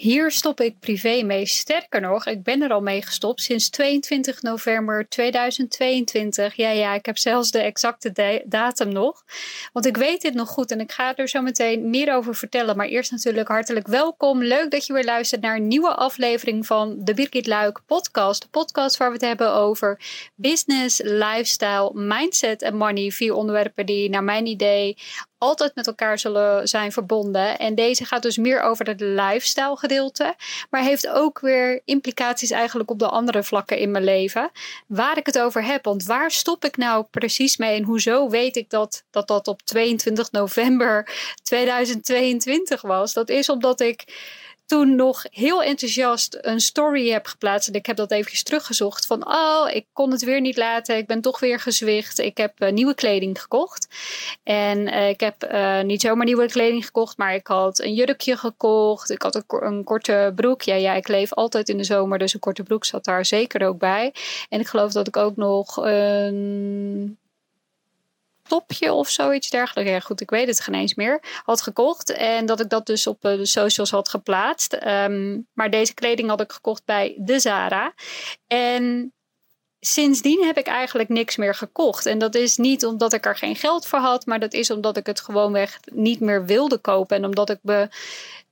Hier stop ik privé mee. Sterker nog, ik ben er al mee gestopt sinds 22 november 2022. Ja, ja, ik heb zelfs de exacte datum nog. Want ik weet dit nog goed en ik ga er zo meteen meer over vertellen. Maar eerst natuurlijk hartelijk welkom. Leuk dat je weer luistert naar een nieuwe aflevering van de Birgit Luik podcast. De podcast waar we het hebben over business, lifestyle, mindset en money. Vier onderwerpen die naar mijn idee altijd met elkaar zullen zijn verbonden. En deze gaat dus meer over het lifestyle gedeelte, maar heeft ook weer implicaties eigenlijk op de andere vlakken in mijn leven. Waar ik het over heb, want waar stop ik nou precies mee en hoezo weet ik dat dat, dat op 22 november 2022 was? Dat is omdat ik toen nog heel enthousiast een story heb geplaatst. En ik heb dat eventjes teruggezocht. Van, oh, ik kon het weer niet laten. Ik ben toch weer gezwicht. Ik heb uh, nieuwe kleding gekocht. En uh, ik heb uh, niet zomaar nieuwe kleding gekocht. Maar ik had een jurkje gekocht. Ik had een, een, korte broek. Ja, ja, ik leef altijd in de zomer. Dus een korte broek zat daar zeker ook bij. En ik geloof dat ik ook nog een topje of zoiets dergelijks. Ja, goed, ik weet het geen eens meer. Had gekocht. En dat ik dat dus op eh, de socials had geplaatst. Um, maar deze kleding had ik gekocht bij de Zara. En sindsdien heb ik eigenlijk niks meer gekocht. En dat is niet omdat ik er geen geld voor had, maar dat is omdat ik het gewoonweg niet meer wilde kopen. En omdat ik me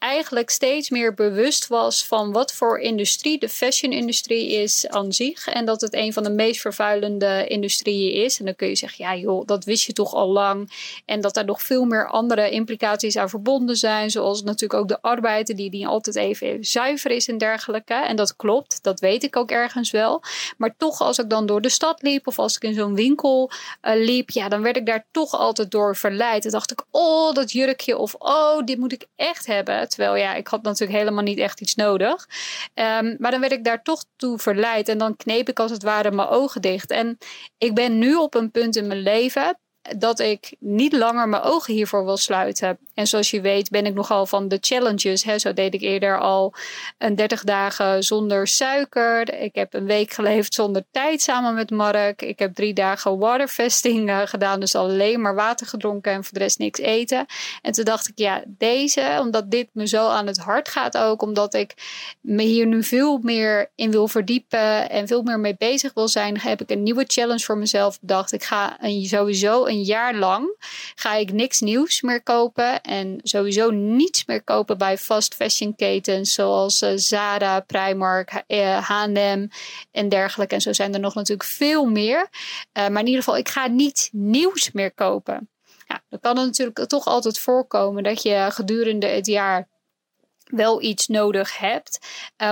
eigenlijk steeds meer bewust was van wat voor industrie de fashion-industrie is aan zich. En dat het een van de meest vervuilende industrieën is. En dan kun je zeggen, ja joh, dat wist je toch al lang. En dat er nog veel meer andere implicaties aan verbonden zijn. Zoals natuurlijk ook de arbeid, die niet altijd even zuiver is en dergelijke. En dat klopt, dat weet ik ook ergens wel. Maar toch, als ik dan door de stad liep of als ik in zo'n winkel uh, liep, ja, dan werd ik daar toch altijd door verleid. Dan dacht ik, oh, dat jurkje of oh, dit moet ik echt hebben. Terwijl ja, ik had natuurlijk helemaal niet echt iets nodig. Um, maar dan werd ik daar toch toe verleid. En dan kneep ik als het ware mijn ogen dicht. En ik ben nu op een punt in mijn leven dat ik niet langer mijn ogen hiervoor wil sluiten. En zoals je weet ben ik nogal van de challenges. Hè. Zo deed ik eerder al een 30 dagen zonder suiker. Ik heb een week geleefd zonder tijd samen met Mark. Ik heb drie dagen waterfasting uh, gedaan. Dus alleen maar water gedronken en voor de rest niks eten. En toen dacht ik, ja, deze, omdat dit me zo aan het hart gaat ook. Omdat ik me hier nu veel meer in wil verdiepen en veel meer mee bezig wil zijn. Heb ik een nieuwe challenge voor mezelf bedacht. Ik ga een, sowieso een jaar lang ga ik niks nieuws meer kopen. En sowieso niets meer kopen bij fast fashion ketens zoals uh, Zara, Primark, H&M en dergelijke. En zo zijn er nog natuurlijk veel meer. Uh, maar in ieder geval, ik ga niet nieuws meer kopen. Ja, dan kan het natuurlijk toch altijd voorkomen dat je gedurende het jaar wel iets nodig hebt.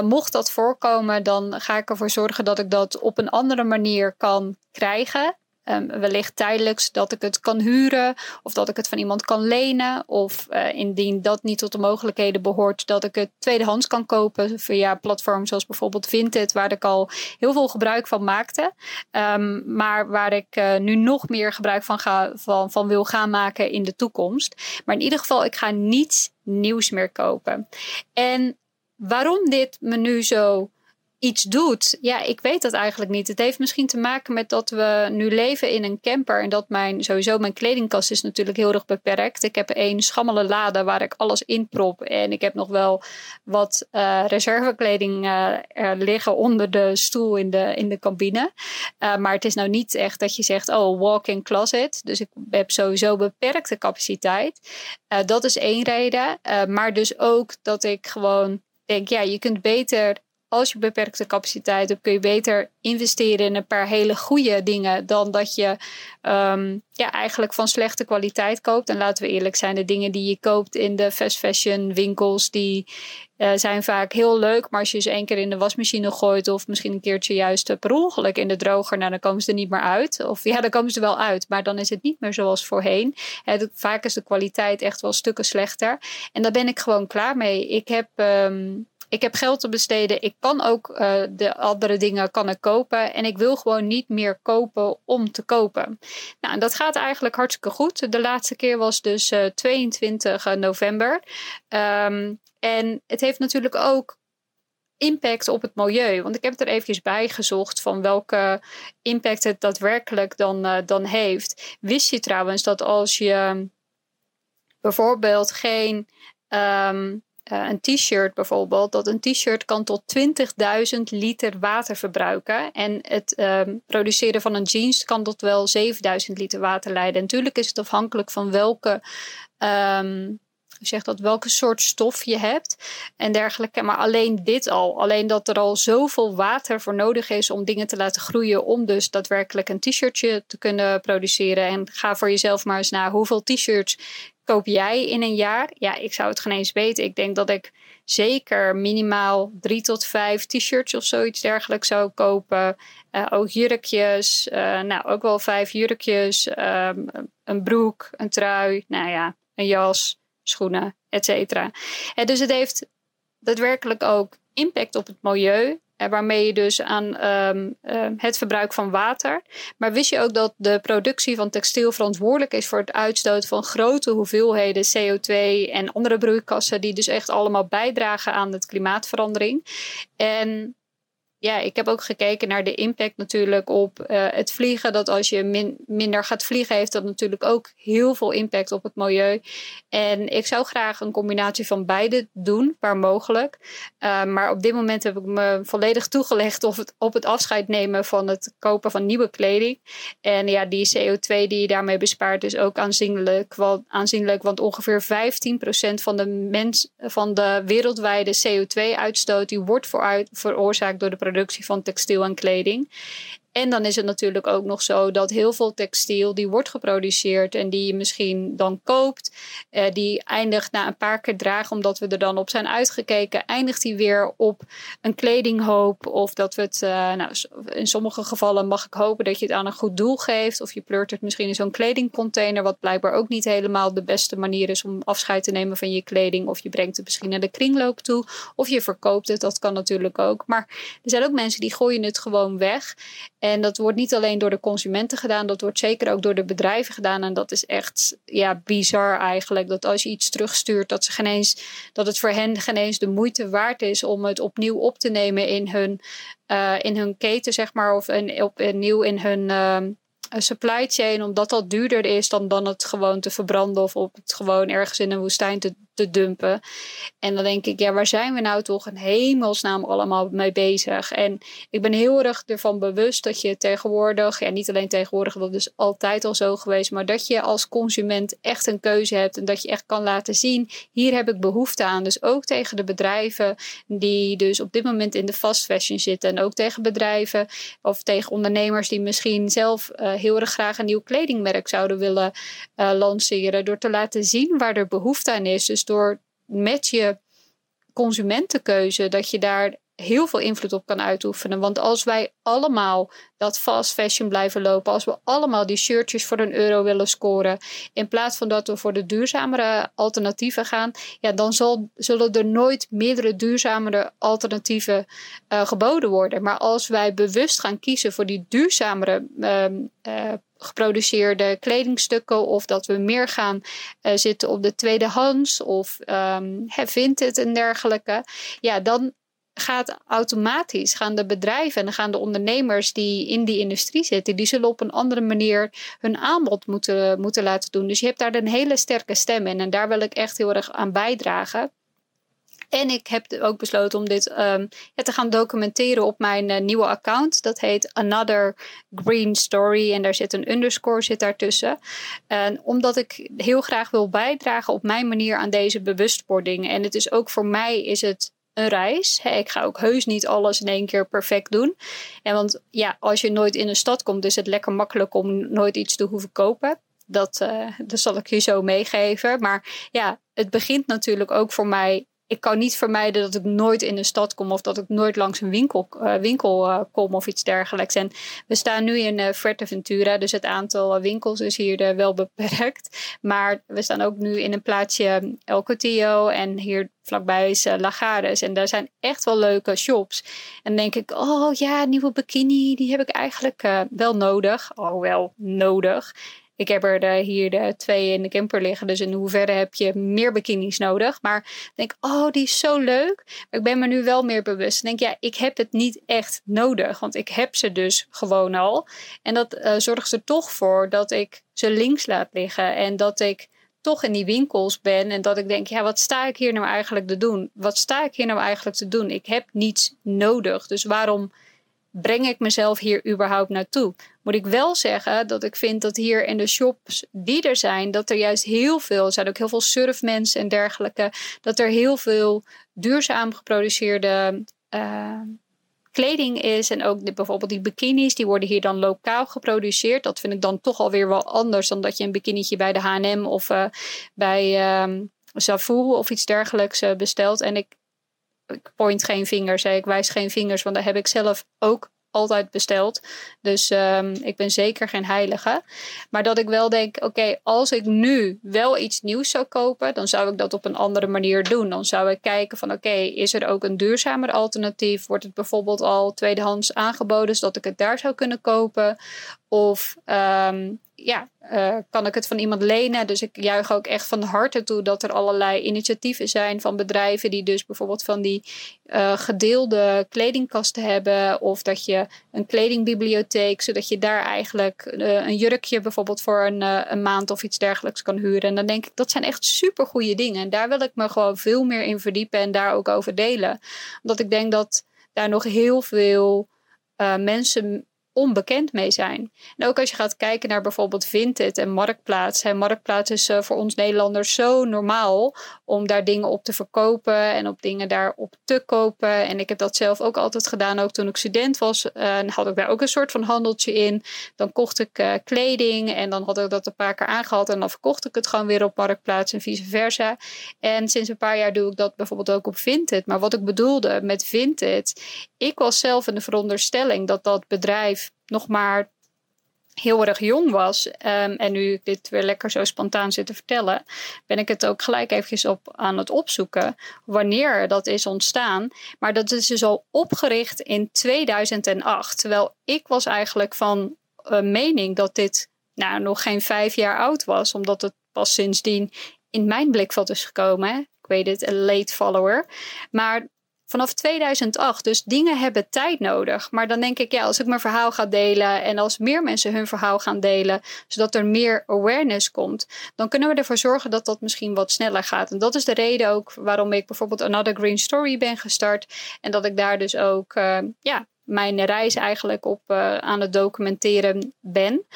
Mocht dat voorkomen, dan ga ik ervoor zorgen dat ik dat op een andere manier kan krijgen. Um, wellicht tijdelijks dat ik het kan huren of dat ik het van iemand kan lenen. Of uh, indien dat niet tot de mogelijkheden behoort, dat ik het tweedehands kan kopen via platforms zoals bijvoorbeeld Vinted, waar ik al heel veel gebruik van maakte. Um, maar waar ik uh, nu nog meer gebruik van, ga, van wil gaan maken in de toekomst. Maar in ieder geval, ik ga niets nieuws meer kopen. En waarom dit me nu zo iets doet. Ja, ik weet dat eigenlijk niet. Het heeft misschien te maken met dat we nu leven in een camper en dat mijn sowieso mijn kledingkast is natuurlijk heel erg beperkt. Ik heb één schammele lade waar ik alles in prop en ik heb nog wel wat uh, reservekleding uh, liggen onder de stoel in de, in de cabine. Uh, maar het is nou niet echt dat je zegt, oh, walk-in closet. Dus ik heb sowieso beperkte capaciteit. dat is één reden. maar dus ook dat ik gewoon denk, ja, je kunt beter als je beperkte capaciteit hebt, kun je beter investeren in een paar hele goede dingen dan dat je um, ja, eigenlijk van slechte kwaliteit koopt. En laten we eerlijk zijn, de dingen die je koopt in de fast fashion winkels, die uh, zijn vaak heel leuk. Maar als je ze één keer in de wasmachine gooit of misschien een keertje juist per ongeluk in de droger, nou, dan komen ze er niet meer uit. Of ja, dan komen ze er wel uit, maar dan is het niet meer zoals voorheen. Vaak is de kwaliteit echt wel stukken slechter. En daar ben ik gewoon klaar mee. Ik heb... Um, ik heb geld te besteden. Ik kan ook uh, de andere dingen kan ik kopen. En ik wil gewoon niet meer kopen om te kopen. Nou, en dat gaat eigenlijk hartstikke goed. De laatste keer was dus uh, 22 november. Um, en het heeft natuurlijk ook impact op het milieu. Want ik heb er eventjes bij gezocht van welke impact het daadwerkelijk dan, dan heeft. Wist je trouwens dat als je bijvoorbeeld geen um, uh, een t-shirt bijvoorbeeld, dat een t-shirt kan tot 20.000 liter water verbruiken. En het um, produceren van een jeans kan tot wel 7000 liter water leiden. natuurlijk is het afhankelijk van welke. Um, dat welke soort stof je hebt en dergelijke. Maar alleen dit al, alleen dat er al zoveel water voor nodig is om dingen te laten groeien, om dus daadwerkelijk een t-shirtje te kunnen produceren. En ga voor jezelf maar eens na hoeveel t-shirts koop jij in een jaar? Ja, ik zou het geen eens weten. Ik denk dat ik zeker minimaal drie tot vijf t-shirts of zoiets dergelijks zou kopen. Uh, ook jurkjes, uh, nou ook wel vijf jurkjes, um, een broek, een trui, nou ja, een jas, schoenen, et cetera. dus het heeft daadwerkelijk ook impact op het milieu. Waarmee je dus aan um, het verbruik van water. Maar wist je ook dat de productie van textiel verantwoordelijk is voor het uitstoot van grote hoeveelheden CO2 en andere broeikassen, die dus echt allemaal bijdragen aan de klimaatverandering. En ja, ik heb ook gekeken naar de impact natuurlijk op uh, het vliegen. Dat als je min, minder gaat vliegen, heeft dat natuurlijk ook heel veel impact op het milieu. En ik zou graag een combinatie van beide doen, waar mogelijk. Uh, maar op dit moment heb ik me volledig toegelegd op het, afscheid nemen van het kopen van nieuwe kleding. En ja, die CO2 die je daarmee bespaart is ook aanzienlijk. Want, aanzienlijk, want ongeveer 15% van de, mens, van de wereldwijde CO2-uitstoot die wordt veroorzaakt door de productie van textiel en kleding. En dan is het natuurlijk ook nog zo dat heel veel textiel die wordt geproduceerd en die je misschien dan koopt, eh, die eindigt na een paar keer dragen omdat we er dan op zijn uitgekeken, eindigt die weer op een kledinghoop of dat we het, uh, nou, in sommige gevallen mag ik hopen dat je het aan een goed doel geeft of je pleurt het misschien in zo'n kledingcontainer, wat blijkbaar ook niet helemaal de beste manier is om afscheid te nemen van je kleding of je brengt het misschien naar de kringloop toe of je verkoopt het, dat kan natuurlijk ook. Maar er zijn ook mensen die gooien het gewoon weg. En dat wordt niet alleen door de consumenten gedaan, dat wordt zeker ook door de bedrijven gedaan. En dat is echt ja, bizar eigenlijk. Dat als je iets terugstuurt, dat, ze geen eens, dat het voor hen geen eens de moeite waard is om het opnieuw op te nemen in hun, uh, in hun keten, zeg maar. Of in, opnieuw in hun. Uh, supply chain, omdat dat duurder is dan, dan het gewoon te verbranden of op het gewoon ergens in een woestijn te, te dumpen. En dan denk ik, ja, waar zijn we nou toch in hemelsnaam allemaal mee bezig? En ik ben heel erg ervan bewust dat je tegenwoordig, ja, niet alleen tegenwoordig, dat is altijd al zo geweest, maar dat je als consument echt een keuze hebt en dat je echt kan laten zien, hier heb ik behoefte aan. Dus ook tegen de bedrijven die dus op dit moment in de fast fashion zitten en ook tegen bedrijven of tegen ondernemers die misschien zelf uh, heel erg graag een nieuw kledingmerk zouden willen uh, lanceren, door te laten zien waar er behoefte aan is. Dus door met je consumentenkeuze dat je daar heel veel invloed op kan uitoefenen. Want als wij allemaal dat fast fashion blijven lopen, als we allemaal die shirtjes voor een euro willen scoren, in plaats van dat we voor de duurzamere alternatieven gaan, ja, dan zullen er nooit meerdere duurzamere alternatieven uh, geboden worden. Maar als wij bewust gaan kiezen voor die duurzamere uh, geproduceerde kledingstukken of dat we meer gaan uh, zitten op de tweedehands of um, vintage en dergelijke, ja, dan gaat automatisch, gaan de bedrijven en gaan de ondernemers die in die industrie zitten, die zullen op een andere manier hun aanbod moeten, moeten laten doen. Dus je hebt daar een hele sterke stem in en daar wil ik echt heel erg aan bijdragen. En ik heb ook besloten om dit um, ja, te gaan documenteren op mijn uh, nieuwe account. Dat heet Another Green Story. En daar zit een underscore zit daartussen. En omdat ik heel graag wil bijdragen op mijn manier aan deze bewustwording. En het is ook voor mij is het een reis. ik ga ook heus niet alles in één keer perfect doen. En want ja, als je nooit in een stad komt, is het lekker makkelijk om nooit iets te hoeven kopen. Dat, uh, dat zal ik je zo meegeven. Maar ja, het begint natuurlijk ook voor mij ik kan niet vermijden dat ik nooit in een stad kom of dat ik nooit langs een winkel, uh, winkel uh, kom of iets dergelijks. En we staan nu in uh, Fuerteventura, dus het aantal winkels is hier wel beperkt. Maar we staan ook nu in een plaatsje El Cotillo en hier vlakbij is Lagares. En daar zijn echt wel leuke shops. En denk ik, oh ja, nieuwe bikini, die heb ik eigenlijk wel nodig. Oh, wel nodig. Ik heb er de, hier de twee in de camper liggen. Dus in hoeverre heb je meer bikinis nodig? Maar ik denk, oh, die is zo leuk. Maar ik ben me nu wel meer bewust. Ik denk, ja, ik heb het niet echt nodig. Want ik heb ze dus gewoon al. En dat uh, zorgt er toch voor dat ik ze links laat liggen. En dat ik toch in die winkels ben en dat ik denk, ja, wat sta ik hier nou eigenlijk te doen? Wat sta ik hier nou eigenlijk te doen? Ik heb niets nodig, dus waarom breng ik mezelf hier überhaupt naartoe? Moet ik wel zeggen dat ik vind dat hier in de shops die er zijn, dat er juist heel veel, er zijn ook heel veel surfmensen en dergelijke, dat er heel veel duurzaam geproduceerde uh, kleding is. En ook bijvoorbeeld die bikinis, die worden hier dan lokaal geproduceerd. Dat vind ik dan toch alweer wel anders dan dat je een bikinietje bij de H&M of uh, bij um, of iets dergelijks uh, bestelt. En ik, ik point geen vingers, ik wijs geen vingers, want daar heb ik zelf ook altijd besteld. Dus um, ik ben zeker geen heilige. Maar dat ik wel denk, oké, als ik nu wel iets nieuws zou kopen, dan zou ik dat op een andere manier doen. Dan zou ik kijken van, oké, is er ook een duurzamer alternatief? Wordt het bijvoorbeeld al tweedehands aangeboden, zodat ik het daar zou kunnen kopen? Of um, ja, uh, kan ik het van iemand lenen? Dus ik juich ook echt van harte toe dat er allerlei initiatieven zijn van bedrijven die dus bijvoorbeeld van die uh, gedeelde kledingkasten hebben. Of dat je een kledingbibliotheek, zodat je daar eigenlijk uh, een jurkje bijvoorbeeld voor een, een maand of iets dergelijks kan huren. En dan denk ik, dat zijn echt super goede dingen. En daar wil ik me gewoon veel meer in verdiepen en daar ook over delen. Omdat ik denk dat daar nog heel veel mensen onbekend mee zijn. En ook als je gaat kijken naar bijvoorbeeld Vinted en Marktplaats. Hè, Marktplaats is uh, voor ons Nederlanders zo normaal om daar dingen op te verkopen en op dingen daarop te kopen. En ik heb dat zelf ook altijd gedaan, ook toen ik student was. Uh, had ik daar ook een soort van handeltje in. Dan kocht ik uh, kleding en dan had ik dat een paar keer aangehad en dan verkocht ik het gewoon weer op Marktplaats en vice versa. En sinds een paar jaar doe ik dat bijvoorbeeld ook op Vinted. Maar wat ik bedoelde met Vinted, ik was zelf in de veronderstelling dat dat bedrijf nog maar heel erg jong was. Um, en nu ik dit weer lekker zo spontaan zit te vertellen, ben ik het ook gelijk eventjes op aan het opzoeken wanneer dat is ontstaan. Maar dat is dus al opgericht in 2008. Terwijl ik was eigenlijk van uh, mening dat dit nou, nog geen vijf jaar oud was, omdat het pas sindsdien in mijn blikveld is gekomen. Ik weet het, een late follower. Maar vanaf 2008. Dus dingen hebben tijd nodig. Maar dan denk ik, ja, als ik mijn verhaal ga delen en als meer mensen hun verhaal gaan delen, zodat er meer awareness komt, dan kunnen we ervoor zorgen dat dat misschien wat sneller gaat. En dat is de reden ook waarom ik bijvoorbeeld Another Green Story ben gestart. En dat ik daar dus ook, uh, ja, mijn reis eigenlijk op uh, aan het documenteren ben.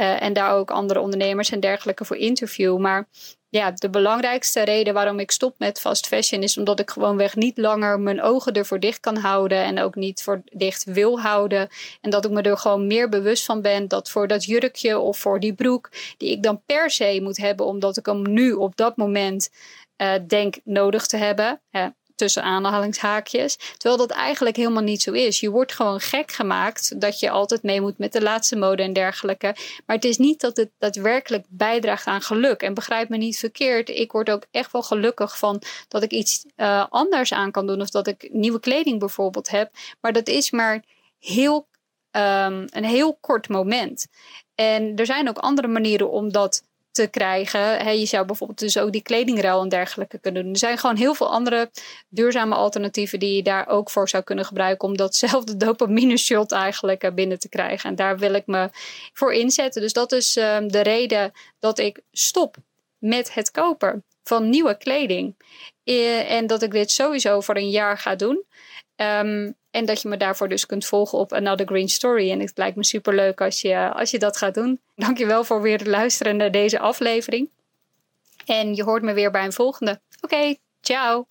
Uh, en daar ook andere ondernemers en dergelijke voor interview. Maar ja, de belangrijkste reden waarom ik stop met fast fashion is omdat ik gewoonweg niet langer mijn ogen ervoor dicht kan houden en ook niet voor dicht wil houden. En dat ik me er gewoon meer bewust van ben dat voor dat jurkje of voor die broek, die ik dan per se moet hebben omdat ik hem nu op dat moment uh, denk nodig te hebben tussen aanhalingshaakjes. Terwijl dat eigenlijk helemaal niet zo is. Je wordt gewoon gek gemaakt dat je altijd mee moet met de laatste mode en dergelijke. Maar het is niet dat het daadwerkelijk bijdraagt aan geluk. En begrijp me niet verkeerd, ik word ook echt wel gelukkig van dat ik iets uh, anders aan kan doen. Of dat ik nieuwe kleding bijvoorbeeld heb. Maar dat is maar heel, um, een heel kort moment. En er zijn ook andere manieren om dat te krijgen. je zou bijvoorbeeld dus ook die kledingruil en dergelijke kunnen doen. Er zijn gewoon heel veel andere duurzame alternatieven die je daar ook voor zou kunnen gebruiken om datzelfde dopamine shot eigenlijk eh, binnen te krijgen. En daar wil ik me voor inzetten. Dus dat is um, de reden dat ik stop met het kopen van nieuwe kleding. Uh, en dat ik dit sowieso voor een jaar ga doen. Um, en dat je me daarvoor dus kunt volgen op Another Green Story. En het lijkt me super leuk als je, als je dat gaat doen. Dankjewel voor weer het luisteren naar deze aflevering. En je hoort me weer bij een volgende. Oké, ciao.